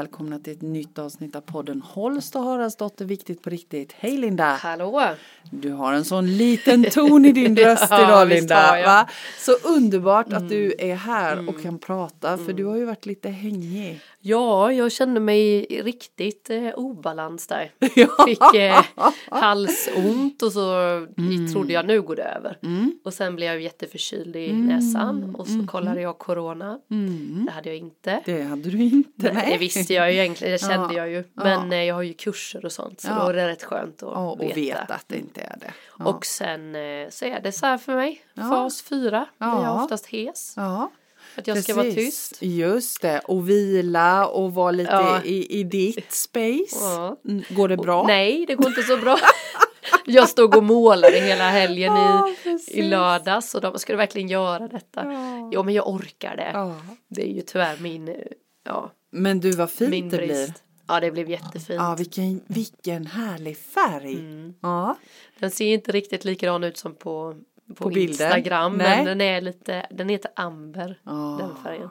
välkomna till ett nytt avsnitt av podden Holst och Haraldsdotter Viktigt på riktigt. Hej Linda! Hallå! Du har en sån liten ton i din röst Ja, idag Linda. Va? Så underbart att du är här och kan prata för Mm. du har ju varit lite hängig. Ja, jag kände mig riktigt eh, obalans där. Fick eh, halsont och så Mm. trodde jag nu går det över. Och sen blev jag jätteförkyld i näsan och så kollade jag corona. Mm. Det hade jag inte. Det hade du inte. Nej, det visste jag ju egentligen, det kände Ja. jag ju. Men eh, jag har ju kurser och sånt så Ja. då är det rätt skönt att Ja, och veta. veta att det inte är det. Ja. Och sen eh, så är det så här för mig, Ja. fas 4, Ja. där jag oftast hes. ja. Att jag ska vara Precis. tyst. Just det, och vila och vara lite Ja. i, i ditt space. Ja. Mm, Går det bra? Nej, det går inte så bra. Jag stod och målade hela helgen Ja, i, precis. i lördags och de skulle verkligen göra detta. Ja. Jo, men jag orkar det. Ja. Det är ju tyvärr min, eh, ja, Men du vad fint min det blir. brist. Ja, det blev jättefint. Ja, vilken, vilken härlig färg. Mm. Ja. Den ser inte riktigt likadan ut som på, på, På bilden? Instagram. Nej. Men den är lite, den heter amber, Ja. den färgen.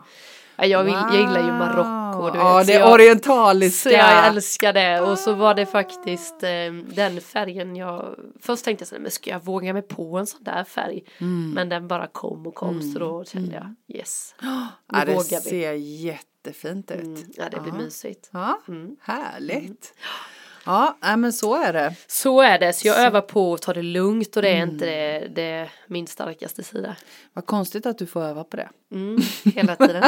Ja, jag, vill, jag gillar ju Marocko. Ja, vet, det jag, orientaliska. Så jag älskar det och så var det faktiskt eh, den färgen jag Först tänkte jag så här, men ska jag våga mig på en sån där färg? Mm. Men den bara kom och kom så då kände jag yes. Nu Ja, det vågar vi. ser jättefint ut. Mm, ja det blir Ja. mysigt. Ja, Mm. härligt. Ja, nej, men så är det. Så är det, så jag övar på att ta det lugnt och det är Mm. inte det, det min starkaste sida. Vad konstigt att du får öva på det. Mm, hela tiden.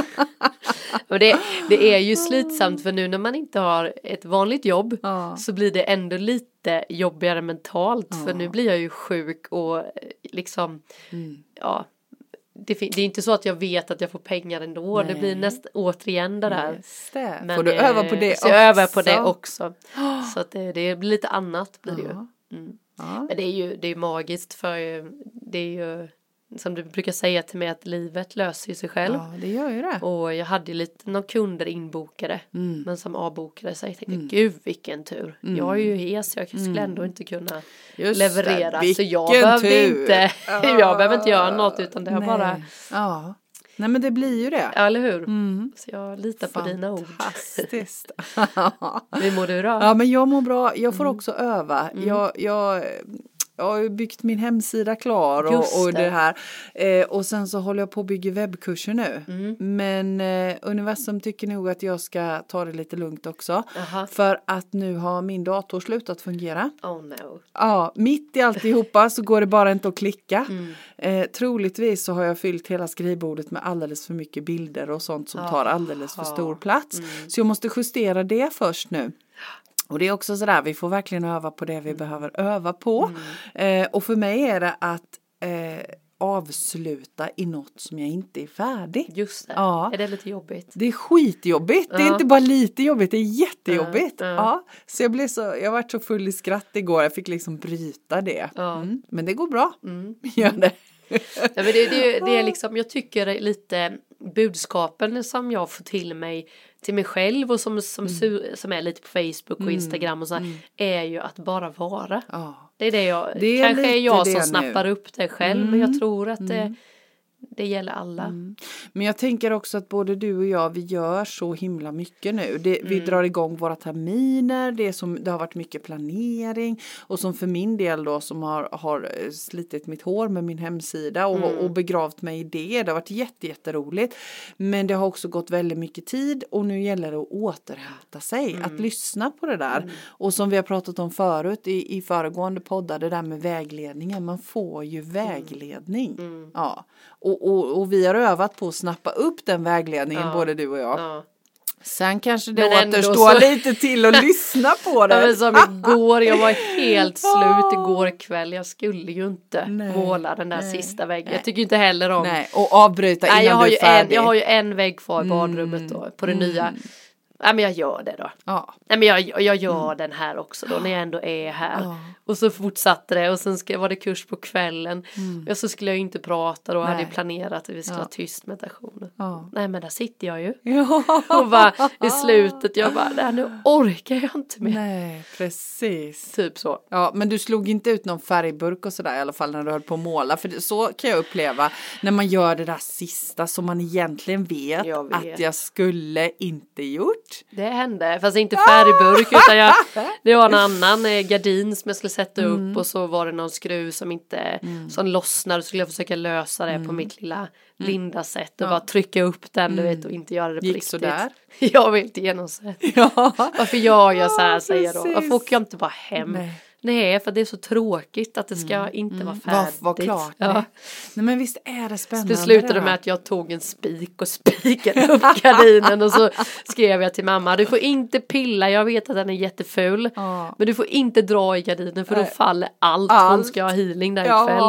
och det, det är ju slitsamt för nu när man inte har ett vanligt jobb Ja. så blir det ändå lite jobbigare mentalt för Ja. nu blir jag ju sjuk och eh, liksom Mm. ja det, det är inte så att jag vet att jag får pengar ändå det blir Nej. näst, återigen det där. Det. Men, får du eh, öva på det så också? jag övar på det också. Så att det, det blir lite annat blir det ju. Mm. Ja. Men det är ju det är magiskt för eh, det är ju som du brukar säga till mig att livet löser ju sig själv. ja, det gör ju det. Och jag hade ju lite några kunder inbokade Mm. men som avbokade sig. Jag tänkte gud vilken tur. Jag är ju hes jag skulle ändå inte kunna Mm. Just leverera. det. Så jag behövde tur. inte, Ja. jag behöver inte göra något utan det har bara, Ja. Nej, men det blir ju det. ja, eller hur? Mm. Så jag litar på dina ord. Fantastiskt. Hur mår du då? Ja men jag mår bra, jag får Mm. också öva. Jag, jag, jag har byggt min hemsida klar och, och det. det. här. Eh, och sen så håller jag på att bygga webbkurser nu. Mm. Men eh, universum tycker nog att jag ska ta det lite lugnt också. Aha. För att nu har min dator slutat fungera. Oh no. Ja, mitt i alltihopa så går det bara inte att klicka. Mm. Eh, troligtvis så har jag fyllt hela skrivbordet med alldeles för mycket bilder och sånt som tar alldeles för stor plats. Så jag måste justera det först nu. Och det är också sådär, vi får verkligen öva på det vi behöver öva på. Eh, och för mig är det att eh, avsluta i något som jag inte är färdig. Just det. Ja. Är det lite jobbigt? Det är skitjobbigt, det är Ja. inte bara lite jobbigt, det är jättejobbigt. Ja, Ja, ja. Så jag blev så, jag varit så full i skratt igår, jag fick liksom bryta det. Ja. Mm. Men det går bra, Mm. gör det. Ja, men det, det, det är liksom, jag tycker lite budskapen som jag får till mig till mig själv och som, som, su- som är lite på Facebook och Instagram och så här, är ju att bara vara. Ja. Det är det jag, Det är kanske är jag som nu. snappar upp det själv men jag tror att det, det gäller alla. Men jag tänker också att både du och jag, vi gör så himla mycket nu. Det, Vi drar igång våra terminer, det, som, det har varit mycket planering och som för min del då som har, har eh, slitit mitt hår med min hemsida och, och begravt mig i det. Det har varit jätte, jätteroligt. Men det har också gått väldigt mycket tid och nu gäller det att återhämta sig, att lyssna på det där. Och som vi har pratat om förut i, i föregående poddar, det där med vägledningen, man får ju vägledning. Ja. Och, och, och vi har övat på att snappa upp den vägledningen, Ja. både du och jag. Ja. Sen kanske det Men återstår så- lite till att lyssna på Ja, det. men som igår, jag var helt slut igår kväll. Jag skulle ju inte Nej, måla den där nej, sista väggen. nej. Jag tycker inte heller om Nej, och avbryta Nej, innan jag har, du ju är färdig. en, jag har ju en vägg kvar i badrummet då, på det nya. Nej men jag gör det då. ja. Nej men jag, jag gör den här också då när jag ändå är här. Ja. Och så fortsatte det och sen ska, var det kurs på kvällen. Och så skulle jag ju inte prata då, hade ju Nej. planerat att vi skulle Ja. ha tyst meditation. Ja. Nej men där sitter jag ju. Ja. Och bara i slutet, jag bara, nej nu orkar jag inte mer. Nej, precis. Typ så. Ja, men du slog inte ut någon färgburk och sådär i alla fall när du höll på att måla. För det, så kan jag uppleva när man gör det där sista som man egentligen vet, Jag vet. att jag skulle inte gjort. Gjort. Det hände, fast inte färgburk utan jag, det var en annan eh, gardin som jag skulle sätta upp Mm. och så var det någon skruv som inte, som lossnade så skulle jag försaka lösa det Mm. på mitt lilla linda-sätt och bara trycka upp den du vet och inte göra det på Gick riktigt. sådär? Jag vill inte genomsett. Ja. Varför gör jag så här Ja, säger jag då? Varför precis. åker jag inte bara hem? Nej. Nej. för det är så tråkigt att det ska inte vara Var, färdigt. var klart. Ja. Nej. Men visst är det spännande. Det slutade det med att jag tog en spik och spikade upp gardinen och så skrev jag till mamma du får inte pilla, jag vet att den är jätteful Ja. men du får inte dra i gardinen för då faller allt, hon Allt. ska ha healing där Ja, ikväll.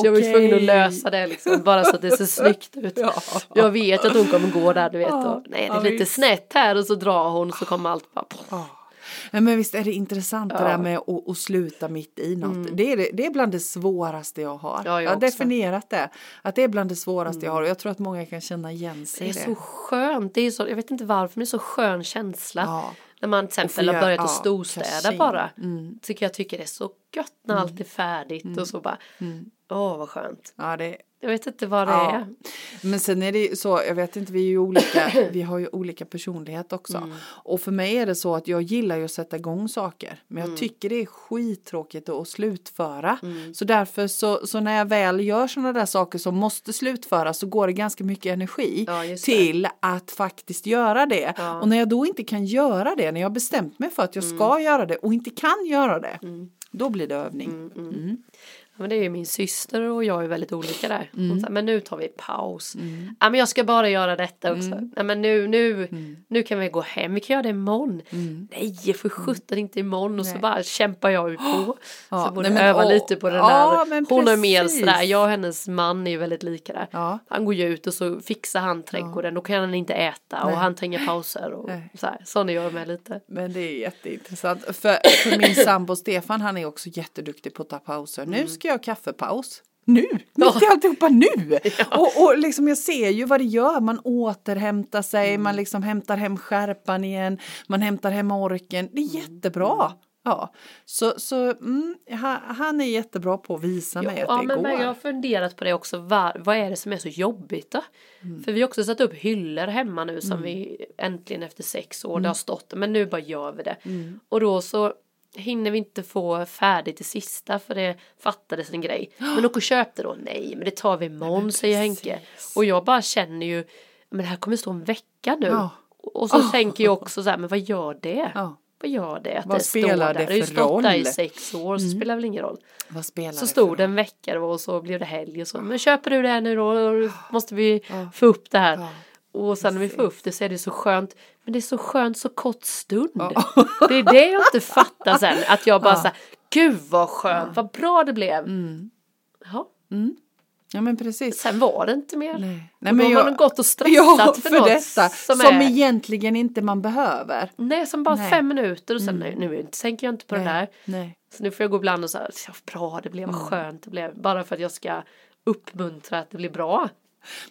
Så jag var tvungen att lösa det liksom bara så att det ser snyggt ut. Ja. Jag vet att hon kommer gå där du vet och nej det är lite visst. snett här och så drar hon så kommer allt bara Ja. Men visst är det intressant det Ja. där med att, att sluta mitt i något. Det, är, det- det är bland det svåraste jag har. Ja, jag jag har också. definierat det. Att det är bland det svåraste jag har och jag tror att många kan känna igen sig Det i är det. så skönt, det är så, jag vet inte varför men det är så skön känsla. Ja. När man till exempel har börjat att ja, storstäda casha in. bara. Mm. Tycker jag tycker det är så gött när allt är färdigt och så bara. Åh vad skönt. Ja, det, Jag vet inte vad det Ja. är. Men sen är det ju så, jag vet inte, vi är ju olika, vi har ju olika personlighet också. Mm. Och för mig är det så att jag gillar ju att sätta igång saker. Men Mm. jag tycker det är skittråkigt att slutföra. Så därför så, så när jag väl gör sådana där saker som måste slutföras så går det ganska mycket energi Ja, till att faktiskt göra det. Ja. Mm. Och när jag då inte kan göra det, när jag har bestämt mig för att jag ska göra det och inte kan göra det, då blir det övning. Mm. Ja, men det är ju min syster och jag är väldigt olika där. Mm. Säger, men nu tar vi paus. Ja, men jag ska bara göra detta också. Mm. Nej, men nu, nu, nu kan vi gå hem. Vi kan göra det imorgon. Mm. Nej, för sjutton inte imorgon. Och så bara kämpar jag ju på. Ja, så borde nej, men, öva åh, lite på den ja, där. men Hon är mer sådär. Jag och hennes man är ju väldigt lika där. Ja. Han går ju ut och så fixar han trädgården. Då kan han inte äta. Nej. Och han tar inga pauser. Och Nej. så här. Sån är jag med lite. Men det är jätteintressant. För, för min sambo Stefan han är också jätteduktig på att ta pauser. Nu ska jag ha kaffepaus. Nu! Mitt i alltihopa nu! Och, och liksom jag ser ju vad det gör. Man återhämtar sig, man liksom hämtar hem skärpan igen, man hämtar hem orken. Det är jättebra. Ja, så, så mm, han, är jättebra på att visa mig Ja att det men, går. men jag har funderat på det också. Var, vad är det som är så jobbigt då? För vi har också satt upp hyllor hemma nu som vi äntligen efter sex år det har stått. Men nu bara gör vi det. Och då så hinner vi inte få färdigt det sista för det fattades en grej. Men åk och köp det då. Nej men det tar vi imorgon säger Henke. Och jag bara känner ju. Men det här kommer stå en vecka nu. Ja. Och så tänker jag också så här. Men vad gör det? Ja. Vad gör det? Att Vad det spelar står där. det Det har ju för stått där i roll? sex år så spelar väl ingen roll. Vad spelar Så det stod för det en vecka då och så blev det helg och så. Men köper du det här nu då? Måste vi få upp det här. Och sen när vi får upp det så är det så skönt. Men det är så skönt så kort stund. Det är det jag inte fattar sen. Att jag bara Ja. såhär, gud vad skönt, vad bra det blev. Mm. Ja. Ja men precis. Sen var det inte mer. Nej. och då har man gått och stressat ja, för, för, något detta som, som, är, egentligen inte man behöver. nej som bara Nej. Mm. fem minuter och sen nej, nu tänker jag inte på det där. Nej. Nej. Så nu får jag gå ibland och säga, bra det blev, vad Mm. skönt det blev. Bara för att jag ska uppmuntra att det blir bra.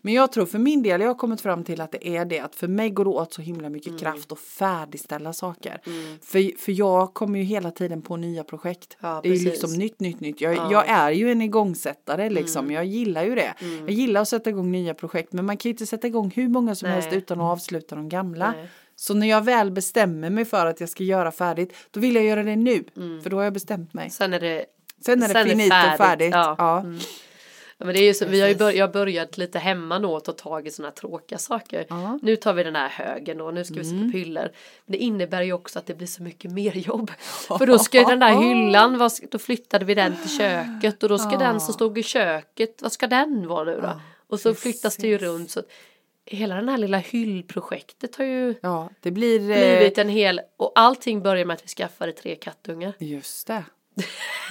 Men jag tror för min del, jag har kommit fram till att det är det att för mig går det åt så himla mycket Mm. kraft att färdigställa saker. För, för jag kommer ju hela tiden på nya projekt. Ja, det är ju liksom nytt, nytt, nytt. Jag, Ja. Mm. jag är ju en igångsättare liksom. Jag gillar ju det. Jag gillar att sätta igång nya projekt men man kan ju inte sätta igång hur många som Nej. helst utan att avsluta de gamla. Nej. Så när jag väl bestämmer mig för att jag ska göra färdigt, då vill jag göra det nu. För då har jag bestämt mig. Sen är det Sen är det Sen finito färdigt, färdigt. ja. Ja. Ja, men det är ju så, vi har ju Precis. bör, jag har börjat lite hemma nu och ta tag i sådana tråkiga saker. Ja. Nu tar vi den här högen och nu ska vi sätta upp hyllor. Men det innebär ju också att det blir så mycket mer jobb. För då ska ju den där hyllan, vad då flyttade vi den till köket och då ska den som stod i köket, vad ska den vara nu då? och så flyttas det ju precis. runt så hela den här lilla hyllprojektet har ju ja, det blir... eh, blivit en hel, och allting börjar med att vi skaffade tre kattungar. Just det.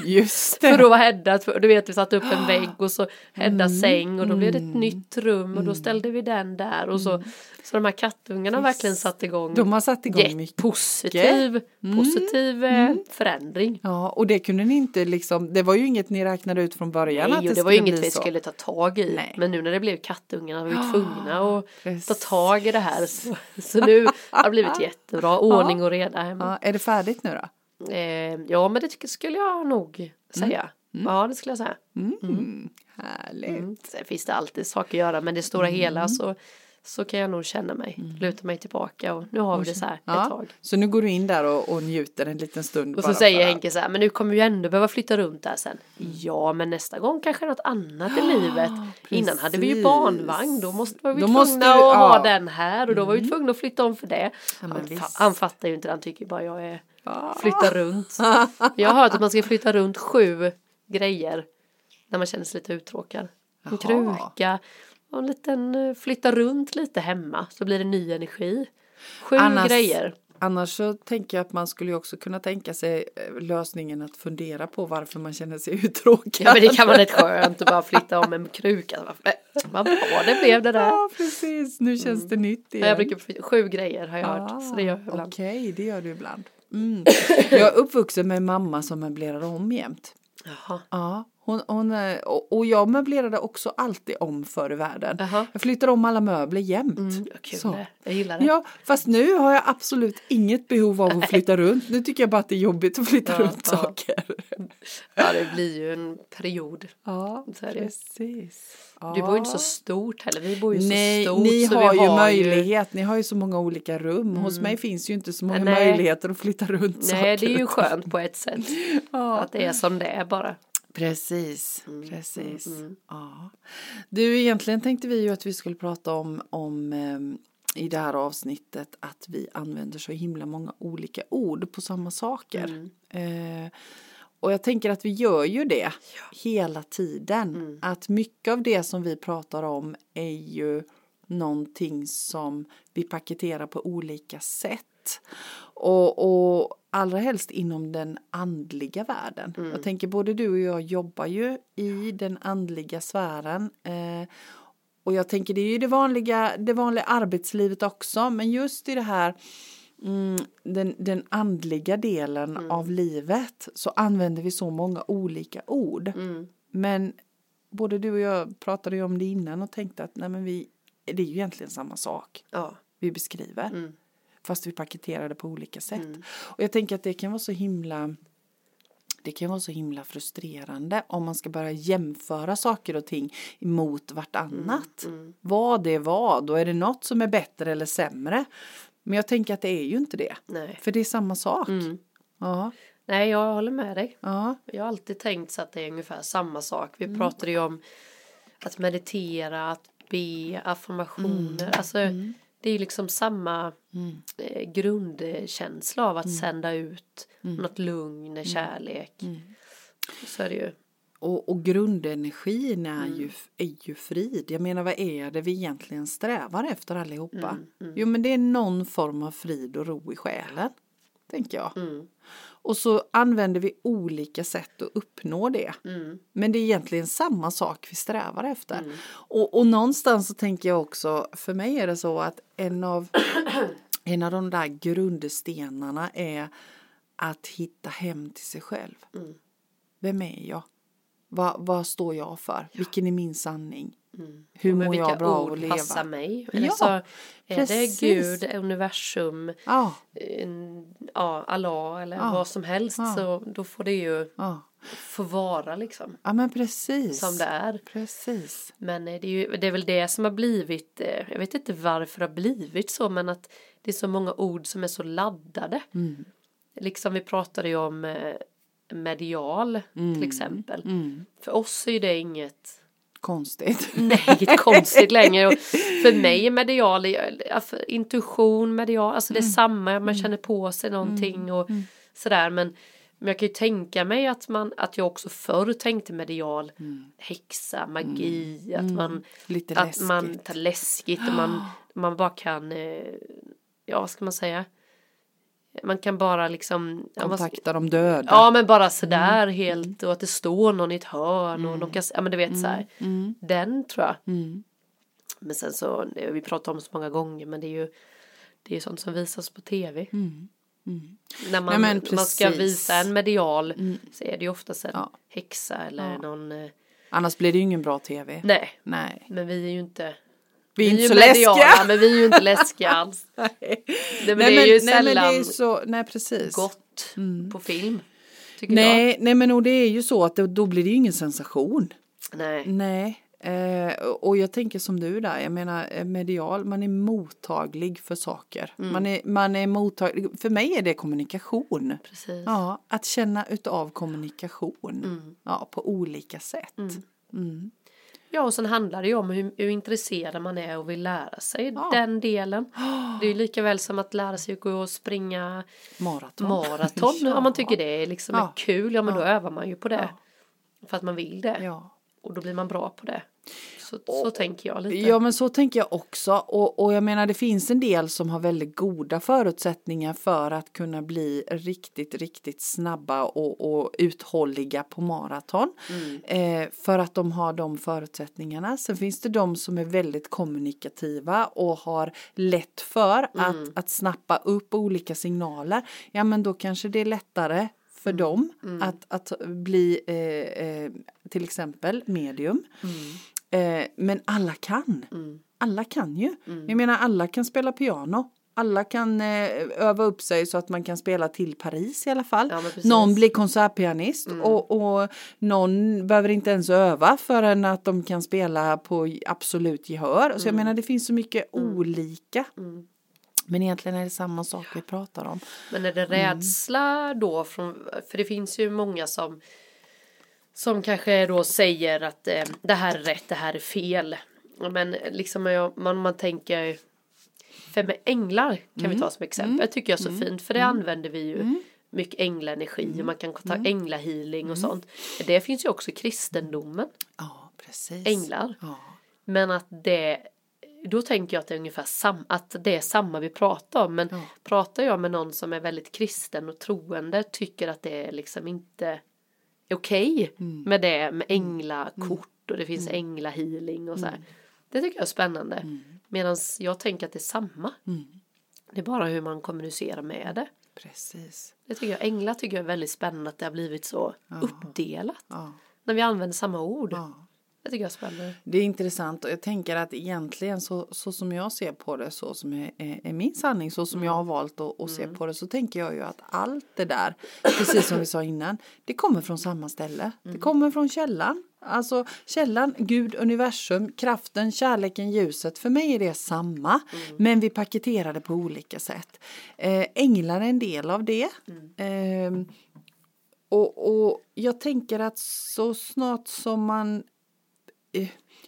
Just det. För då var Hedda, du vet vi satte upp en vägg och så Heddas säng och då blev det ett nytt rum och då ställde vi den där och så Så de här kattungarna har verkligen satt igång De har satt igång Jätte- mycket. positiv, positiv eh, förändring. Ja, och det kunde ni inte liksom, det var ju inget ni räknade ut från början att Nej, det och det var ju inget vi så. skulle ta tag i. Nej. Men nu när det blev kattungarna var vi tvungna att Precis. ta tag i det här. Så, så nu har det blivit jättebra, ordning och reda hemma. Ja, är det färdigt nu då? Eh, ja men det skulle jag nog säga. Ja det skulle jag säga. Mm. Härligt. Mm. Sen finns det alltid saker att göra men det stora hela så Så kan jag nog känna mig, luta mig tillbaka och nu har vi det så här ett Ja, tag. Så nu går du in där och, och njuter en liten stund. Och så säger att- Henke så här, men nu kommer vi ju ändå behöva flytta runt där sen. Ja, men nästa gång kanske något annat i livet. Innan hade vi ju precis. barnvagn, då måste var vi Då tvungna måste att ha ja. Mm. den här och då var vi tvungna att flytta om för det. men han, han fattar ju inte, han tycker bara jag är flytta runt. Jag har hört att man ska flytta runt sju grejer när man känner sig lite uttråkad. En kruka och en liten eh, flytta runt lite hemma så blir det ny energi. Sju Annars- grejer. Annars så tänker jag att man skulle också kunna tänka sig eh, lösningen att fundera på varför man känner sig uttråkad. Ja men det kan vara rätt skönt att bara flytta om en kruka. Vad- bra det blev det där. Ja, precis. Nu känns det nytt igen. Ja, Jag brukar sju grejer har jag hört. Så det gör jag Ah, ibland. Okej, det gör du ibland. Mm. Jag är uppvuxen med en mamma som möblerar om jämt. Jaha. Ja, hon, hon, är- och, jag möblerade också alltid om förr i världen. Jaha. Jag flyttar om alla möbler jämt. Mm, kul Så. Jag gillar det. Ja, fast nu har jag absolut inget behov av att flytta runt. Nu tycker jag bara att det är jobbigt att flytta Ja, runt ja. saker. Ja det blir ju en period. Ja, precis. Du bor ju inte så stort heller. Vi bor ju Nej, så stort. ni har ju har möjlighet. Ni har ju så många olika rum. Hos mig finns ju inte så många Nej. möjligheter att flytta runt saker. Nej det är ju skönt på ett sätt. Ja. Att det är som det är bara. Precis, Mm, precis. Ja. Du, egentligen tänkte vi ju att vi skulle prata om, om ehm, i det här avsnittet att vi använder så himla många olika ord på samma saker. Mm. Eh, och jag tänker att vi gör ju det hela tiden. Mm. Att mycket av det som vi pratar om är ju någonting som vi paketerar på olika sätt. Och, och allra helst inom den andliga världen. Mm. Jag tänker både du och jag jobbar ju i den andliga sfären. Eh, och jag tänker det är ju det vanliga, det vanliga arbetslivet också. Men just i det här mm, den, den andliga delen Mm. av livet så använder vi så många olika ord. Mm. Men både du och jag pratade ju om det innan och tänkte att nej men vi, det är ju egentligen samma sak Ja. vi beskriver. Mm. Fast vi paketerar det på olika sätt. Och jag tänker att det kan vara så himla det kan vara så himla frustrerande om man ska börja jämföra saker och ting mot vartannat. Vad är vad och är det något som är bättre eller sämre? Men jag tänker att det är ju inte det. Nej. För det är samma sak. Mm. Ja, Nej jag håller med dig. ja, Jag har alltid tänkt så att det är ungefär samma sak. Vi Mm. pratade ju om att meditera, att be, affirmationer. Mm. Alltså det är ju liksom samma eh, grundkänsla av att Mm. sända ut något lugn, kärlek. Mm. Så är det ju. Och, och grundenergin är, Mm. ju, är ju frid. Jag menar vad är det vi egentligen strävar efter allihopa? Mm, Jo men det är någon form av frid och ro i själen. Tänker jag. Mm. Och så använder vi olika sätt att uppnå det. Mm. Men det är egentligen samma sak vi strävar efter. Och, och någonstans så tänker jag också, för mig är det så att en av, en av de där grundstenarna är att hitta hem till sig själv. Mm. Vem är jag? Vad, vad står jag för? Vilken är min sanning? Mm. Hur mår vilka jag bra av ord att leva? passar mig? Ja, Eller så är precis. det Gud, universum, Ja, en, ja, Allah eller Ja, vad som helst. ja. Så då får det ju ja. få vara liksom. ja men precis. Som det är. Precis. Men eh, det är, ju, det är väl det som har blivit, eh, jag vet inte varför det har blivit så, men att det är så många ord som är så laddade. Mm. Liksom vi pratade ju om eh, medial till exempel. Mm. För oss är ju det inget, Konstigt. nej, inget konstigt längre. Och för mig är medial, alltså, intuition, medial, alltså Mm. det är samma, man känner på sig någonting och sådär. Men, men jag kan ju tänka mig att, man, att jag också förr tänkte medial, häxa, magi, att man Mm. Lite att läskigt. man tar läskigt och man, man bara kan, eh, ja vad ska man säga, man kan bara liksom, Kontakta de döda. ja men bara sådär helt och att det står någon i ett hörn och de kan, ja men du vet så här, Mm. den tror jag. Mm. Men sen så, vi pratar om så många gånger men det är ju, det är ju sånt som visas på tv. Mm. Mm. När man, Nej, man ska visa en medial Mm. så är det ju oftast en Ja. häxa eller Ja. någon, eh, Annars blir det ju ingen bra tv. nej, Nej. men vi är ju inte Vi är inte ju så mediala, läskiga. men vi är ju inte läskiga alls. Nej. Det, men Nej, det är ju nej, sällan är så, nej precis. gott Mm. på film. Tycker jag. Nej, nej men och det är ju så att det, då blir det ju ingen sensation. Nej. Nej. Eh, och jag tänker som du där, jag menar eh, medial, man är mottaglig för saker. Mm. Man, är, man är mottaglig, för mig är det kommunikation. Precis. Ja, att känna utav kommunikation Mm. ja, på olika sätt. Ja, och sen handlar det ju om hur, hur intresserad man är och vill lära sig Ja. den delen. Det är ju lika väl som att lära sig att gå och springa Maraton. maraton. Ja. Om man tycker det är liksom Ja. kul, ja men då övar man ju på det. För att man vill det. Och då blir man bra på det. Så, så tänker jag lite. Ja men så tänker jag också och, och jag menar det finns en del som har väldigt goda förutsättningar för att kunna bli riktigt riktigt snabba och, och uthålliga på maraton. Eh, för att de har de förutsättningarna. Sen finns det de som är väldigt kommunikativa och har lätt för att, att snappa upp olika signaler. Ja men då kanske det är lättare för dem att, att bli eh, eh, till exempel medium. Eh, men alla kan. Alla kan ju. Jag menar alla kan spela piano. Alla kan eh, öva upp sig så att man kan spela till Paris i alla fall. Ja, någon blir konsertpianist och, och någon behöver inte ens öva förrän att de kan spela på absolut gehör. Så jag menar det finns så mycket olika. Men egentligen är det samma sak vi pratar om. Men är det rädsla då från, för det finns ju många som som kanske då säger att eh, det här är rätt, det här är fel. Men liksom jag, man, man tänker för med änglar kan vi ta som exempel, tycker jag är så fint för det använder vi ju mycket änglaenergi och man kan ta änglahealing och sånt. Det finns ju också i kristendomen, Ja, precis. änglar. Ja. Men att det då tänker jag att det är ungefär sam, att det är samma vi pratar om. Men Ja. pratar jag med någon som är väldigt kristen och troende tycker att det är liksom inte okej Mm. med det med änglakort och det finns änglahealing och så Mm. här. Det tycker jag är spännande. Medan jag tänker att det är samma. Mm. Det är bara hur man kommunicerar med det. Precis. Det tycker jag, änglar tycker jag är väldigt spännande att det har blivit så uppdelat. Ja. När vi använder samma ord. Ja. Det tycker jag är spännande. Det är intressant och jag tänker att egentligen så, så som jag ser på det, så som är, är, min sanning, så som jag har valt att, att se på det, så tänker jag ju att allt det där, precis som vi sa innan, det kommer från samma ställe. Det kommer från källan. Alltså källan, Gud, universum, kraften, kärleken, ljuset. För mig är det samma, men vi paketerar det på olika sätt. Eh, änglar är en del av det. Ehm, och, och jag tänker att så snart som man eh,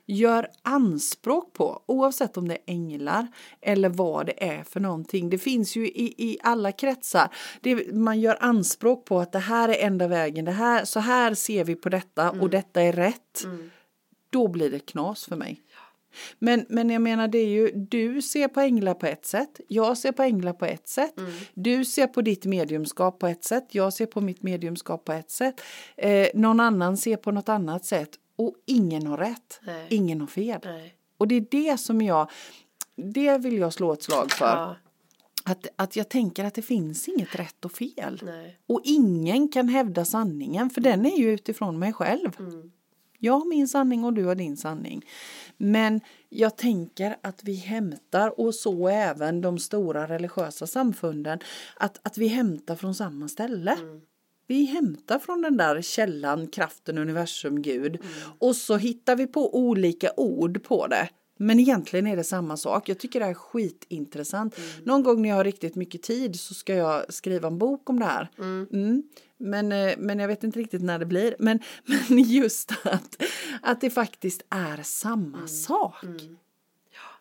gör anspråk på, oavsett om det är änglar eller vad det är för någonting. Det finns ju i, i alla kretsar. Det, man gör anspråk på att det här är enda vägen, det här, så här ser vi på detta och detta är rätt. Då blir det knas för mig. Men, men jag menar det är ju, du ser på änglar på ett sätt, jag ser på änglar på ett sätt, du ser på ditt mediumskap på ett sätt, jag ser på mitt mediumskap på ett sätt, eh, någon annan ser på något annat sätt och ingen har rätt, Nej. ingen har fel. Nej. Och det är det som jag, det vill jag slå ett slag för. Ja, Att, att jag tänker att det finns inget rätt och fel. nej. Och ingen kan hävda sanningen för den är ju utifrån mig själv. Jag har min sanning och du har din sanning. Men jag tänker att vi hämtar, och så även de stora religiösa samfunden, att, att vi hämtar från samma ställe. Vi hämtar från den där källan, kraften, universum, Gud. Och så hittar vi på olika ord på det. Men egentligen är det samma sak. Jag tycker det här är skitintressant. Någon gång när jag har riktigt mycket tid så ska jag skriva en bok om det här. Mm. Men, eh, men jag vet inte riktigt när det blir. Men, men just att, att det faktiskt är samma sak.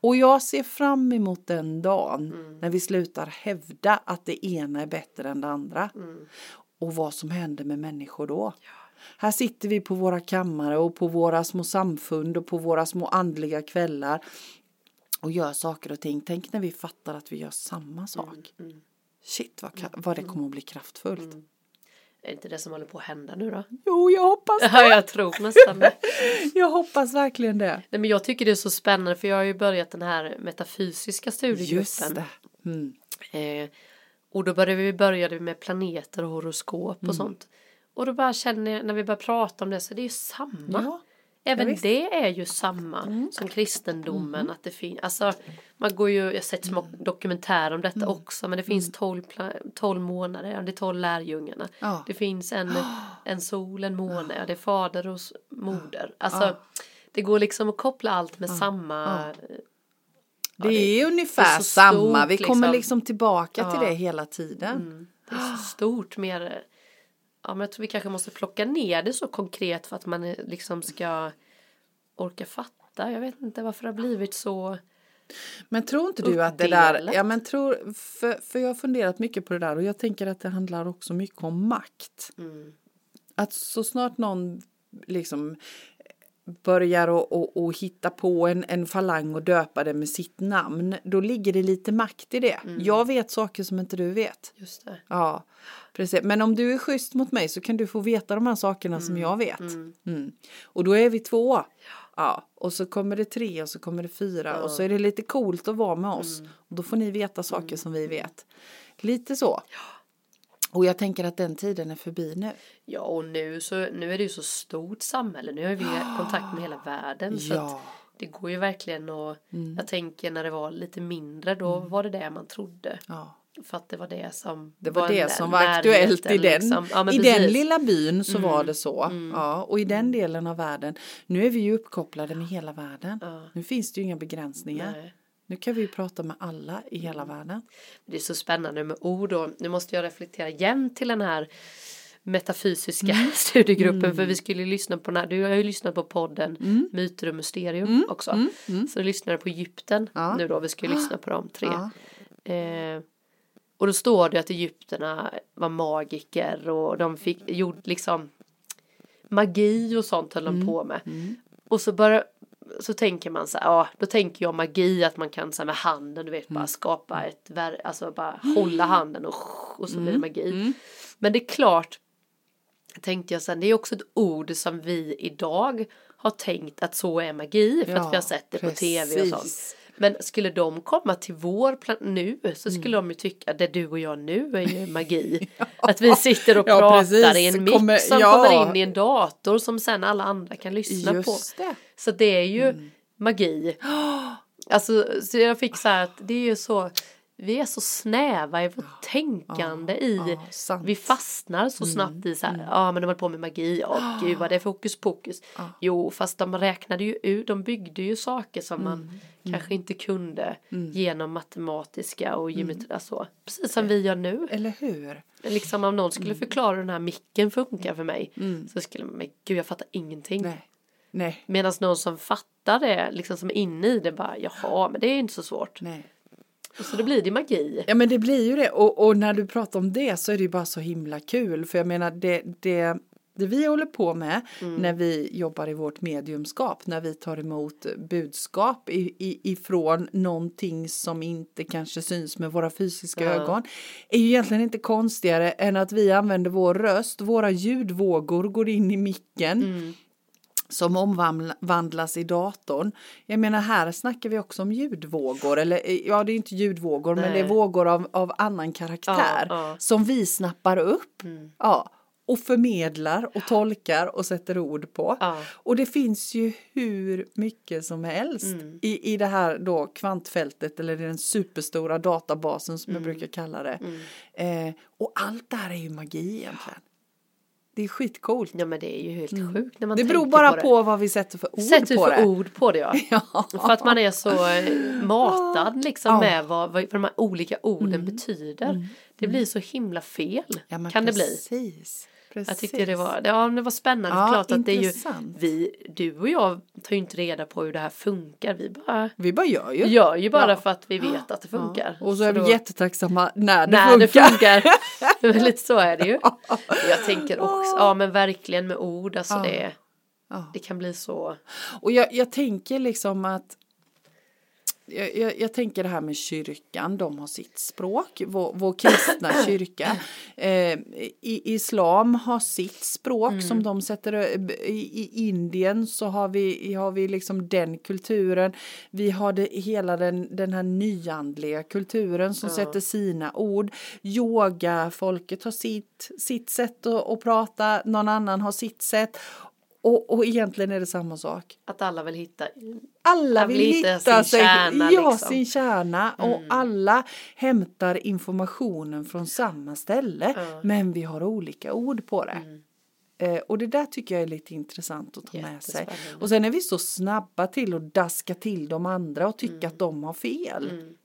Och jag ser fram emot den dagen när vi slutar hävda att det ena är bättre än det andra. Och vad som händer med människor då. Här sitter vi på våra kammare och på våra små samfund och på våra små andliga kvällar och gör saker och ting. Tänk när vi fattar att vi gör samma sak. Shit vad, ka- vad det kommer att bli kraftfullt. Är inte det som håller på att hända nu då? Jo, jag hoppas det. Ja, jag tror nästan det. Jag hoppas verkligen det. Nej, men jag tycker det är så spännande för jag har ju börjat den här metafysiska studiegruppen. Just det. Mm. Eh, och då började vi, började vi med planeter och horoskop Mm. och sånt. Och då bara känner jag när vi börjar prata om det så det är ju samma. Ja, Även ja. Mm. det är ju samma som kristendomen. Att det finns, alltså, man går ju, jag har sett små dokumentärer om detta Mm. också. Men det finns 12, pla- 12 månader, det är 12 lärjungarna. Ja. Det finns en, en sol, en måne, det är fader och moder. Alltså, Det går liksom att koppla allt med samma. Det är ungefär så samma, stort, vi kommer liksom. liksom tillbaka till Ja. det hela tiden. Mm, det är så stort mer. Ja men jag tror vi kanske måste plocka ner det så konkret för att man liksom ska orka fatta. Jag vet inte varför det har blivit så. Men tror inte du att det där, ja men tror, för, för jag har funderat mycket på det där och jag tänker att det handlar också mycket om makt. Mm. Att så snart någon liksom börjar och, och, och hitta på en, en falang och döpa det med sitt namn, då ligger det lite makt i det. Mm. Jag vet saker som inte du vet. Just det. Ja, precis. Men om du är schysst mot mig så kan du få veta de här sakerna som jag vet. Mm. Och då är vi två. Ja, och så kommer det tre och så kommer det fyra och så är det lite coolt att vara med oss. Och då får ni veta saker som vi vet. Lite så. Och jag tänker att den tiden är förbi nu. Ja och nu så nu är det ju så stort samhälle. Nu har vi kontakt med hela världen. Så Ja. Mm. att det går ju verkligen och jag tänker när det var lite mindre då var det det man trodde. Ja. För att det var det som Det var det nä- som var aktuellt i den, liksom. Ja, i precis. Mm. den lilla byn så var det så. Ja, och i den delen av världen. Nu är vi ju uppkopplade med hela världen. Ja. Nu finns det ju inga begränsningar. Nej. Nu kan vi ju prata med alla i hela Mm. världen. Det är så spännande med ord och nu måste jag reflektera igen till den här metafysiska Mm. studiegruppen för vi skulle lyssna på den här, du har ju lyssnat på podden Mm. Myter och mysterium också. Så du lyssnade på Egypten Ja. nu då, vi ska ju lyssna på de tre. Ja. Eh, och då står det att Egypterna var magiker och de fick, gjorde liksom magi och sånt höll Mm. de på med. Och så bara så tänker man så här, ja då tänker jag magi att man kan så här, med handen du vet Mm. bara skapa ett, ver- alltså bara hålla handen och, och så blir Mm. det magi. Men det är klart, tänkte jag sen, det är också ett ord som vi idag har tänkt att så är magi för att Ja, vi har sett det på tv och sånt. Men skulle de komma till vår plan nu så Mm. skulle de ju tycka att det du och jag nu är ju magi. Att vi sitter och Ja, pratar precis. i en mix som ja. kommer in i en dator som sen alla andra kan lyssna på. Just det. Så det är ju Mm. magi. Alltså så jag fick så här att det är ju så vi är så snäva i vårt tänkande i. Mm. vi fastnar så snabbt i så här, ja men de håller på med magi, ja gud vad det är för hokus pokus. Jo fast de räknade ju ut, de byggde ju saker som man Mm. kanske inte kunde genom matematiska och geometri, alltså, precis som vi gör nu. Eller hur? Liksom om någon skulle Mm. förklara hur den här micken funkar för mig så skulle man, men gud jag fattar ingenting. Nej. Nej. Medan någon som fattar det, liksom som är inne i det bara, jaha men det är inte så svårt. Nej. Så då blir det magi. Ja men det blir ju det och, och när du pratar om det så är det ju bara så himla kul för jag menar det, det, det vi håller på med när vi jobbar i vårt mediumskap när vi tar emot budskap i, i, ifrån någonting som inte kanske syns med våra fysiska Ja. ögon är ju egentligen inte konstigare än att vi använder vår röst, våra ljudvågor går in i micken som omvandlas i datorn. Jag menar här snackar vi också om ljudvågor eller eh, ja det är inte ljudvågor men det är Nej. vågor av, av annan karaktär Ja, ja. som vi snappar upp. Ja, och förmedlar och tolkar och sätter ord på. Ja. Och det finns ju hur mycket som helst Mm. i, i det här då kvantfältet eller den superstora databasen som Mm. jag brukar kalla det. Eh, och allt det här är ju magi egentligen. Det är skitcoolt. Ja men det är ju helt sjukt när man Mm. Det beror bara på, på, vad vi sätter för ord Sätter på för det. ord på det ja. Ja. För att man är så eh, matad liksom Ja. Mm. med vad, vad de här olika orden betyder. Det blir så himla fel. Ja, kan det bli. Precis. Jag tyckte det var, ja, det var spännande. Ja, Klart att det är ju, vi, du och jag tar ju inte reda på hur det här funkar. Vi bara Vi bara gör ju. gör ju bara Ja. för att vi vet att det funkar. Och så är vi då- jättetacksamma när det när funkar. det funkar. Lite så är det ju. Jag tänker också, ja men verkligen med ord, alltså Ja. det, Ja. det kan bli så. Och jag, jag tänker liksom att jag, jag, jag tänker det här med kyrkan, de har sitt språk, vår, vår kristna kyrka. Eh, i, islam har sitt språk Mm. som de sätter, i, i Indien så har vi, har vi liksom den kulturen. Vi har det, hela den, den här nyandliga kulturen som sätter sina ord. Yoga, folket har sitt, sitt sätt att, att prata, någon annan har sitt sätt. Och, och egentligen är det samma sak. Att alla vill hitta. Alla vill hitta sin sig, kärna, ja, liksom. sin kärna och alla hämtar informationen från samma ställe Ja. men vi har olika ord på det. Eh, och det där tycker jag är lite intressant att ta med sig. Och sen är vi så snabba till att daska till de andra och tycka Mm. att de har fel.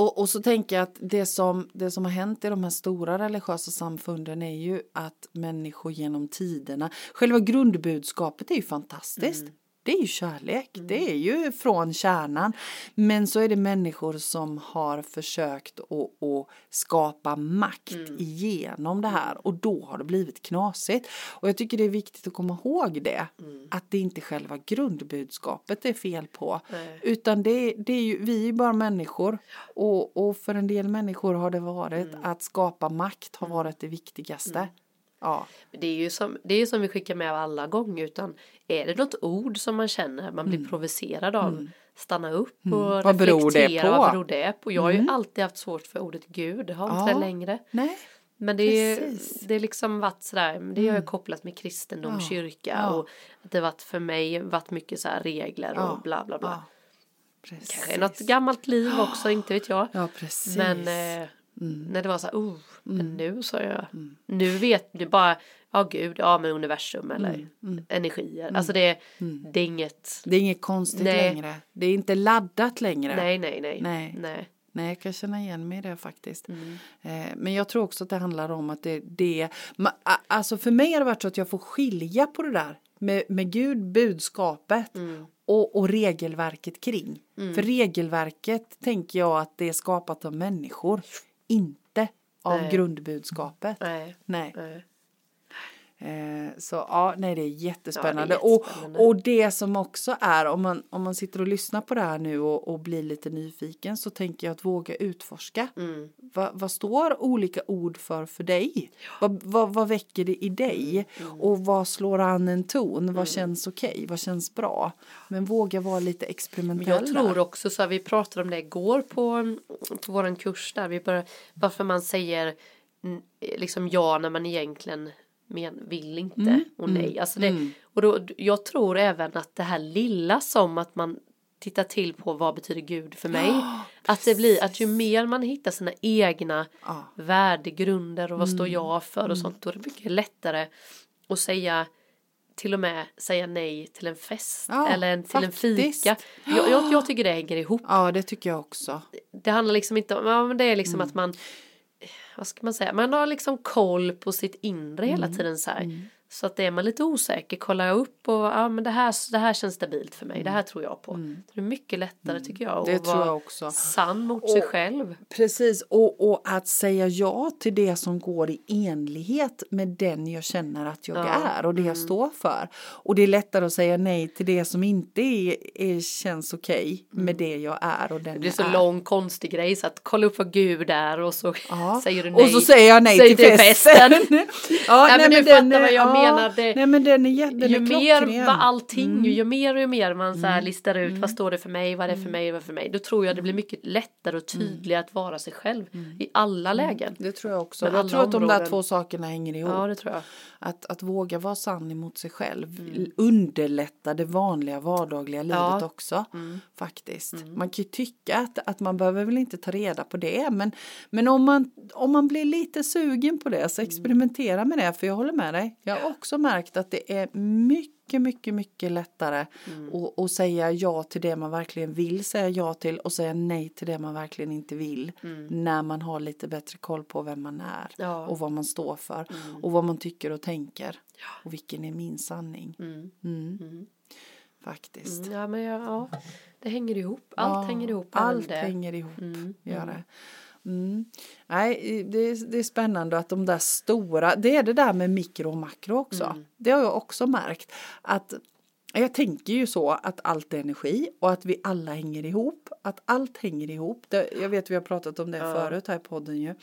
Och, och så tänker jag att det som, det som har hänt i de här stora religiösa samfunden är ju att människor genom tiderna, själva grundbudskapet är ju fantastiskt. Mm. Det är ju kärlek, det är ju från kärnan. Men så är det människor som har försökt att, att skapa makt igenom det här och då har det blivit knasigt. Och jag tycker det är viktigt att komma ihåg det. Att det inte är själva grundbudskapet det är fel på. Nej. Utan det, det är ju, vi är bara människor. Och, och för en del människor har det varit att skapa makt har varit det viktigaste. Ja. Det är ju som, det är ju som vi skickar med alla gånger utan är det något ord som man känner man blir provocerad av stanna upp och Mm. Vad beror det på? vad beror det på. Jag har ju alltid haft svårt för ordet gud, har inte Ja. det längre. Nej. Men det är, Precis. det är liksom varit sådär, det har jag kopplat med kristendom, Ja. kyrka Ja. och att det varit för mig varit mycket så regler Ja. och bla bla bla. Precis. Kanske något gammalt liv också, inte vet jag. Ja, precis. Men eh, när det var så här, oh, men nu sa jag, nu vet du bara, ja gud, ja men universum eller energier. Alltså det, det är inget, Det är inget konstigt Nej. längre. Det är inte laddat längre. nej nej nej. Nej. nej. Nej, jag kan känna igen mig i det faktiskt. Mm. Eh, men jag tror också att det handlar om att det, det ma- alltså för mig har det varit så att jag får skilja på det där med, med Gud, budskapet Mm. och, och regelverket kring. För regelverket tänker jag att det är skapat av människor, inte av Nej. grundbudskapet. nej. Nej. nej. Eh, så ja, nej det är jättespännande. Ja, det är jättespännande. Och, och det som också är, om man, om man sitter och lyssnar på det här nu och, och blir lite nyfiken så tänker jag att våga utforska. Mm. Va, vad står olika ord för för dig? Vad, vad, vad väcker det i dig? Mm. Och vad slår an en ton? Vad känns okej? Vad känns bra? Men våga vara lite Men experimentell. jag tror också så här, vi pratade om det igår på, på våran kurs där, vi började, varför man säger mm, liksom ja när man egentligen men, vill inte Mm, och nej. Alltså det, och då, jag tror även att det här lilla som att man tittar till på vad betyder Gud för mig. att det blir att ju mer man hittar sina egna Ja. värdegrunder och vad Mm. står jag för och sånt då är det mycket lättare att säga till och med säga nej till en fest Ja, eller en, till en faktiskt. fika. Jag, jag, jag tycker det hänger ihop. ja, det tycker jag också. Det handlar liksom inte om, ja, men det är liksom Mm. att man, vad ska man säga, man har liksom koll på sitt inre hela Mm. tiden så här. Så att är man lite osäker, kollar upp och ja men det här, det här känns stabilt för mig, det här tror jag på. Det är mycket lättare tycker jag Mm. Det att tror jag vara också. sann mot sig själv. Precis, och, och att säga ja till det som går i enlighet med den jag känner att jag Ja, Mm. är och det jag står för. Och det är lättare att säga nej till det som inte är, är, känns okej med det jag är och den Mm. Det är så är. lång konstig grej så att kolla upp vad Gud är och så Ja. säger du nej. Och så säger jag nej till till festen. ja, Nej, men du fattar vad jag ja, menar, det- nej men den är, den ju är mer klockren. vad allting, Mm. ju mer och mer man så här listar ut vad står det för mig, vad är det för mig, vad är det för mig. Då tror jag det blir mycket lättare och Mm. tydligare att vara sig själv i alla lägen. Det tror jag också. Med Jag tror att de där två sakerna hänger ihop. Ja, det tror jag. Att, att våga vara sann emot sig själv Mm. underlättar det vanliga vardagliga livet Ja. också. Mm. Faktiskt. Man kan ju tycka att, att man behöver väl inte ta reda på det men, men om, man, om man blir lite sugen på det Mm. så experimentera med det för jag håller med dig. Jag också märkt att det är mycket, mycket, mycket lättare Mm. att, att säga ja till det man verkligen vill säga ja till och säga nej till det man verkligen inte vill. När man har lite bättre koll på vem man är Mm. Ja. och vad man står för och vad man tycker och tänker. Och vilken är min sanning. Mm. Mm. Faktiskt. Mm, Ja, men ja, ja, det hänger ihop. Allt hänger ihop. Allt hänger ihop. Mm, Gör det. Mm. Nej, det är, det är spännande att de där stora, det är det där med mikro och makro också. Mm. Det har jag också märkt. Att jag tänker ju så att allt är energi och att vi alla hänger ihop. Att allt hänger ihop. Det, jag vet vi har pratat om det Ja. förut här i podden ju.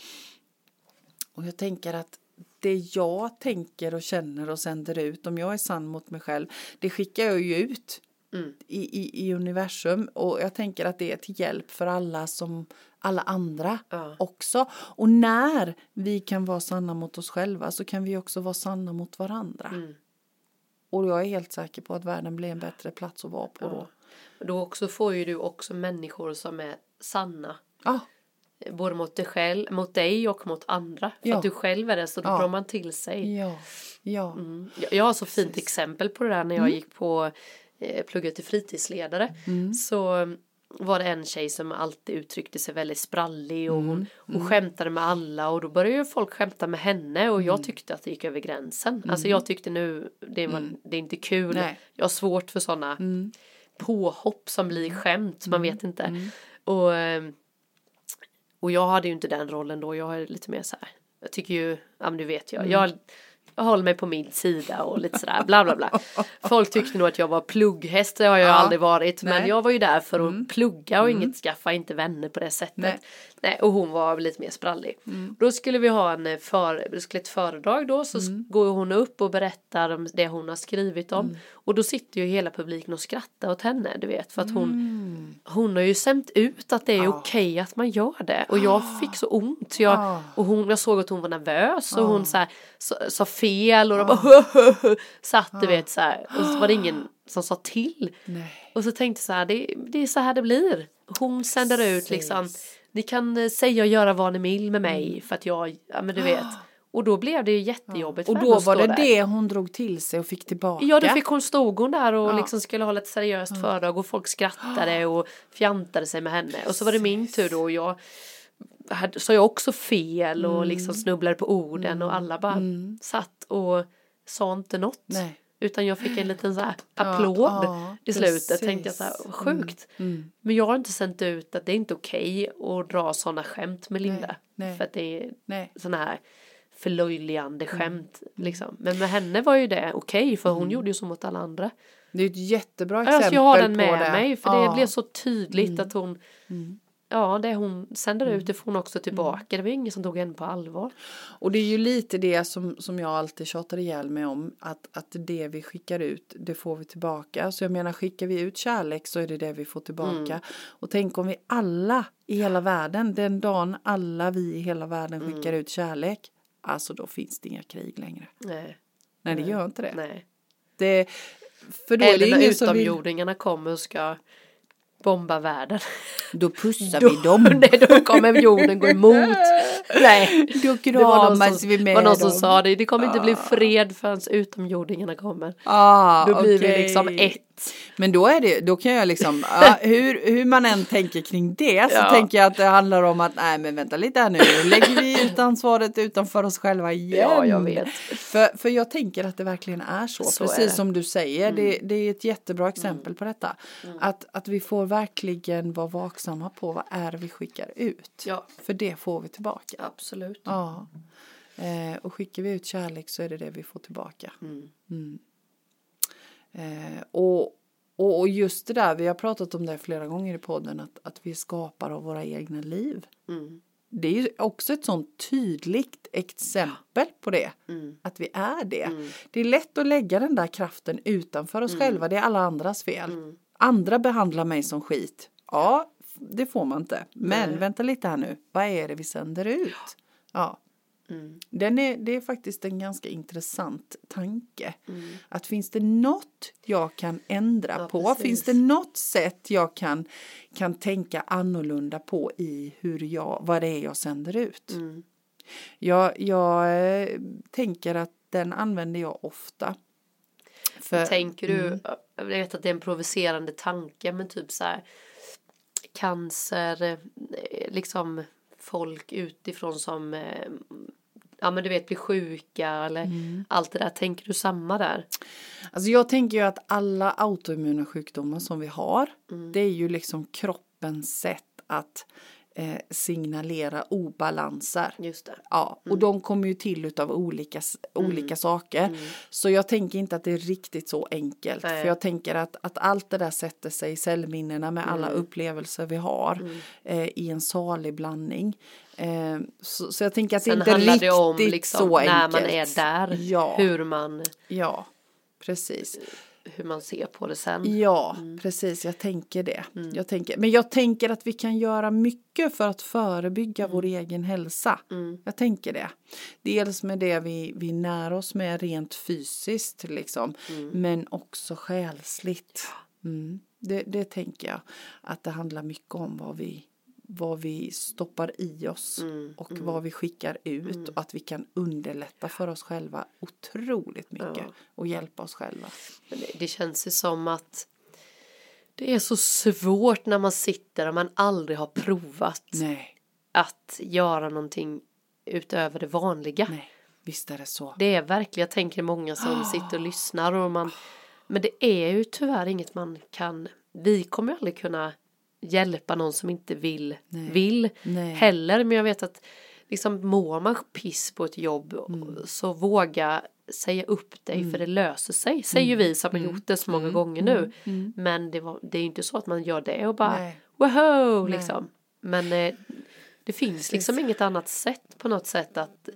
Och jag tänker att det jag tänker och känner och sänder ut, om jag är sann mot mig själv, det skickar jag ju ut Mm. i, i, i universum. Och jag tänker att det är till hjälp för alla som alla andra Ja. också. Och när vi kan vara sanna mot oss själva så kan vi också vara sanna mot varandra. Mm. Och jag är helt säker på att världen blir en bättre plats att vara på då. Ja. Då också får ju du också människor som är sanna. Ja, både mot dig själv, mot dig och mot andra. För Ja. att du själv är det så då Ja. drar man till sig. Ja, ja. Mm. Jag- har så fint Precis. exempel på det där när jag gick på eh, plugget till fritidsledare. Mm. Så mm, var det en tjej som alltid uttryckte sig väldigt sprallig och Mm. hon, hon skämtade med alla och då började ju folk skämta med henne och Mm. jag tyckte att det gick över gränsen. Alltså jag tyckte nu det, var, det är inte kul. Nej. Jag har svårt för sådana Mm. påhopp som blir skämt, man vet inte. Och, eh, och jag hade ju inte den rollen då, jag är lite mer så här, jag tycker ju, ja men du vet jag, jag, håller mig på min sida och lite sådär bla bla bla. Folk tyckte nog att jag var plugghäst, det har jag Ja. aldrig varit, men Nej. jag var ju där för att plugga och inget skaffa inte vänner på det sättet. Nej. Nej, och hon var lite mer sprallig. Då skulle vi ha en eh, för, skulle ett föredrag då så Mm. går hon upp och berättar om det hon har skrivit om. Mm. Och då sitter ju hela publiken och skrattar åt henne, du vet, för att hon Mm. Hon har ju sänt ut att det är okej att man gör det och jag fick så ont. Så jag, Ah. och hon, jag såg att hon var nervös och hon så här, sa, fel och de bara satt du vet så här och så var det ingen som sa till. Nej. Och så tänkte jag så här, det, det är så här det blir. Hon sänder ut liksom, ni kan eh, säga och göra vad ni vill med mig för att jag, ja men du vet. Och då blev det ju jättejobbigt Och för henne då var det där. det hon drog till sig och fick tillbaka. Ja, då fick hon, stod hon där och Ja. liksom skulle hålla ett seriöst föredrag och folk skrattade och fjantade sig med henne. Och så var det min tur då och jag sa jag också fel och Mm. liksom snubblade på orden och alla bara satt och sa inte något. Nej. Utan jag fick en liten så här Ja, applåd ja, i slutet. precis. Tänkte jag så här, vad sjukt. Mm. Men jag har inte sänt ut att det är inte okej att dra sådana skämt med Linda. nej. För att det är sådana här förlöjligande Mm. skämt. Liksom. Men med henne var ju det okej för hon gjorde ju så mot alla andra. Det är ett jättebra exempel Alltså jag har den på med det. mig för Ja. Mm. det blev så tydligt att hon Ja det hon sänder ut det får hon också tillbaka. Det var ingen som tog henne på allvar. Och det är ju lite det som, som jag alltid tjatar ihjäl mig om. Att, att det vi skickar ut, det får vi tillbaka. Så jag menar, skickar vi ut kärlek så är det det vi får tillbaka. Mm. Och tänk om vi alla i hela världen, den dagen alla vi i hela världen Mm. skickar ut kärlek. Alltså då finns det inga krig längre. Nej. Nej, det gör inte det. Nej. det för då är det Eller när ingen som vill, utomjordingarna kommer och ska bomba världen. då pussar Då, vi dem. nej, då kommer jorden gå emot. Nej. Då kramas vi med var någon som dem. sa det. Det kommer inte bli fred förrän utomjordingarna kommer. Ah, Då blir vi okej. liksom ett. Men då är det, då kan jag liksom, ja, hur, hur man än tänker kring det så Ja. tänker jag att det handlar om att nej men vänta lite här nu, nu lägger vi ut ansvaret utanför oss själva igen. Ja, jag vet. För, för jag tänker att det verkligen är så, Så är precis det. som du säger, det, det är ett jättebra exempel på detta. Att, att vi får verkligen vara vaksamma på vad är det vi skickar ut. Ja. För det får vi tillbaka. Absolut. Ja. Eh, och skickar vi ut kärlek så är det det vi får tillbaka. Mm. Mm. Eh, och, och och just det där, vi har pratat om det flera gånger i podden, att, att vi skapar av våra egna liv. Mm. Det är ju också ett sånt tydligt exempel på det. Mm. Att vi är det. Mm. Det är lätt att lägga den där kraften utanför oss själva. Det är alla andras fel. Mm. Andra behandlar mig som skit. Ja, det får man inte. Men Nej. vänta lite här nu. Vad är det vi sänder ut? Ja. Mm. Den är, det är faktiskt en ganska intressant tanke. Mm. Att finns det något jag kan ändra Ja, på? precis. Finns det något sätt jag kan, kan tänka annorlunda på i hur jag, vad det är jag sänder ut? Mm. Jag, jag eh, tänker att den använder jag ofta. För, Tänker du, Mm. jag vet att det är en provocerande tanke men typ så här cancer, eh, liksom folk utifrån som eh, ja men du vet blir sjuka eller Mm. allt det där. Tänker du samma där? Alltså jag tänker ju att alla autoimmuna sjukdomar som vi har, Mm. det är ju liksom kroppens sätt att eh, signalera obalanser. Just det. Ja, Mm. och de kommer ju till utav olika, s- olika saker. Så jag tänker inte att det är riktigt så enkelt. Nej. För jag tänker att, att allt det där sätter sig i cellminnena med alla Mm. upplevelser vi har eh, i en salig blandning. Eh, så, så jag tänker att Sen det inte är handlar riktigt det om liksom så när enkelt. man är där, Ja, hur man ja, precis. Hur man ser på det sen. Ja, Mm. precis. Jag tänker det. Jag tänker, men jag tänker att vi kan göra mycket för att förebygga vår egen hälsa. Mm. Jag tänker det. Dels med det vi, vi när oss med rent fysiskt, liksom, Mm. men också själsligt. Mm. Det, det tänker jag att det handlar mycket om vad vi, vad vi stoppar i oss Mm, och vad vi skickar ut och att vi kan underlätta för oss själva otroligt mycket Ja. och hjälpa oss själva. Det, det känns ju som att det är så svårt när man sitter och man aldrig har provat Nej, att göra någonting utöver det vanliga. nej, visst är det så. Det är verkligen, jag tänker många som sitter och lyssnar och man Men det är ju tyvärr inget man kan Vi kommer aldrig kunna hjälpa någon som inte vill Nej. vill Nej. heller men jag vet att liksom mår man piss på ett jobb Mm. så våga säga upp dig för det löser sig säger ju vi som Mm. har gjort det så många gånger nu men det, var, det är ju inte så att man gör det och bara Nej. woho liksom men eh, det finns liksom inget annat sätt på något sätt att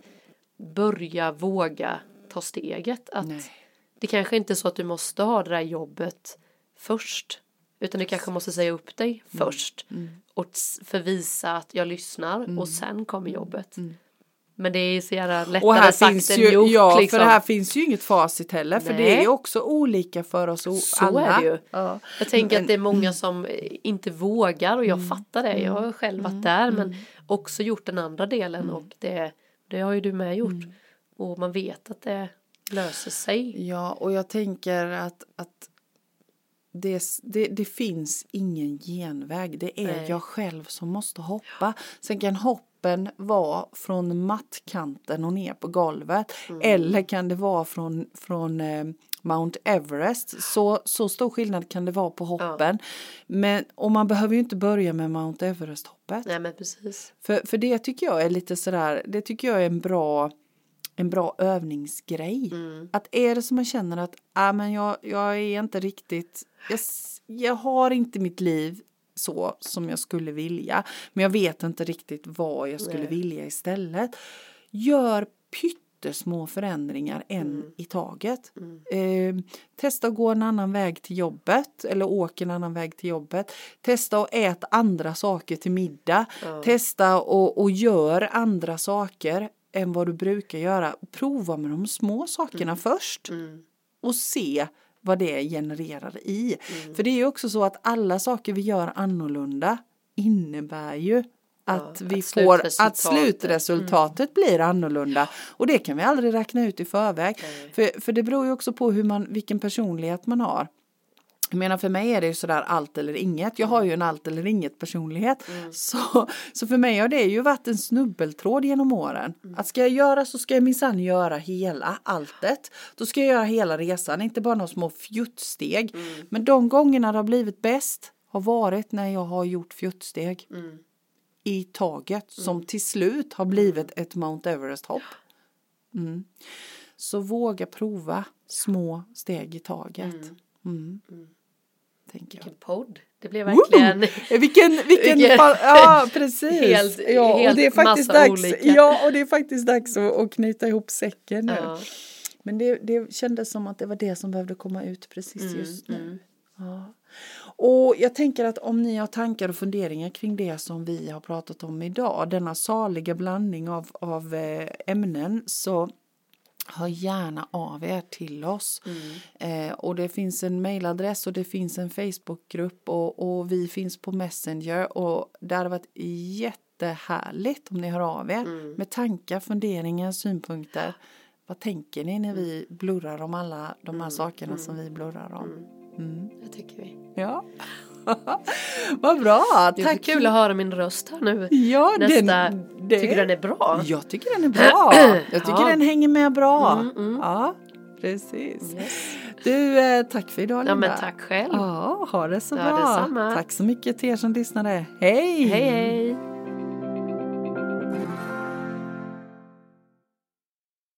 börja våga ta steget. Att Nej. det kanske inte är så att du måste ha det där jobbet först. Utan du kanske måste säga upp dig Mm. först. Och s- förvisa att jag lyssnar och sen kommer jobbet. Men det är så jävla Mm. Och här lättare sagt finns än ju, gjort. ja, liksom. för här finns ju inget facit heller, för det är Nej. ju också olika för oss o- Så alla. är det ju. Ja. Jag tänker Men- att det är många som eh, inte vågar och jag fattar det. Jag har själv varit där men också gjort den andra delen och det, det har ju du med gjort. Och man vet att det löser sig. Ja, och jag tänker att, att det, det, det finns ingen genväg. Det är Nej. jag själv som måste hoppa. Sen kan hoppen vara från mattkanten och ner på golvet. Mm. Eller kan det vara från, från eh, Mount Everest. Så, så stor skillnad kan det vara på hoppen. Men, och man behöver ju inte börja med Mount Everest-hoppet. Nej men precis. För, för det tycker jag är lite sådär, det tycker jag är en bra, en bra övningsgrej. Mm. Att är det som man känner att, ah, men jag, jag är inte riktigt, jag, jag har inte mitt liv så som jag skulle vilja. Men jag vet inte riktigt vad jag skulle Nej. vilja istället. Gör pyttesmå förändringar en Mm. i taget. Eh, testa att gå en annan väg till jobbet eller åka en annan väg till jobbet. Testa att äta andra saker till middag. Ja. Testa och, och gör andra saker än vad du brukar göra. Prova med de små sakerna först Mm. och se vad det genererar i. Mm. För det är ju också så att alla saker vi gör annorlunda innebär ju att Ja, vi att får att slutresultatet- slutresultatet blir annorlunda och det kan vi aldrig räkna ut i förväg. Nej. För, för det beror ju också på hur man, vilken personlighet man har. Jag menar för mig är det ju sådär allt eller inget. Jag har ju en allt eller inget personlighet. Så, så för mig har det ju varit en snubbeltråd genom åren. Att ska jag göra så ska jag minsann göra hela alltet. Då ska jag göra hela resan, inte bara några små fjuttsteg. Men de gångerna det har blivit bäst har varit när jag har gjort fjuttsteg Mm. i taget som till slut har blivit ett Mount Everest-hopp. Mm. Så våga prova små steg i taget. Mm. Tänker jag. Vilken podd. Det blev verkligen. Eh, Vilken, vilken, ja precis. Helt- ja, och helt det är faktiskt dags, olika. ja, och det är faktiskt dags att, att knyta ihop säcken nu. ja. Men det, det kändes som att det var det som behövde komma ut precis Mm, just nu. Ja. Och jag tänker att om ni har tankar och funderingar kring det som vi har pratat om idag, denna saliga blandning av, av eh, ämnen, så hör gärna av er till oss. Eh, och det finns en mailadress och det finns en Facebookgrupp och, och vi finns på Messenger och det hade varit jättehärligt om ni hör av er med tankar, funderingar, synpunkter. Vad tänker ni när vi blurrar om alla de här sakerna som vi blurrar om? Mm. Det tycker vi. Ja. Vad bra, Det tack. kul att höra min röst här nu. Ja, Nästa. den, det, Tycker du den är bra? Jag tycker den är bra. Jag tycker Ja. den hänger med bra. Mm, mm. Ja, precis. Yes. Du, eh, tack för idag Linda. Ja men tack själv. Ja, ha det så Ja, bra. detsamma. Tack så mycket till er som lyssnade. Hej! Hej hej.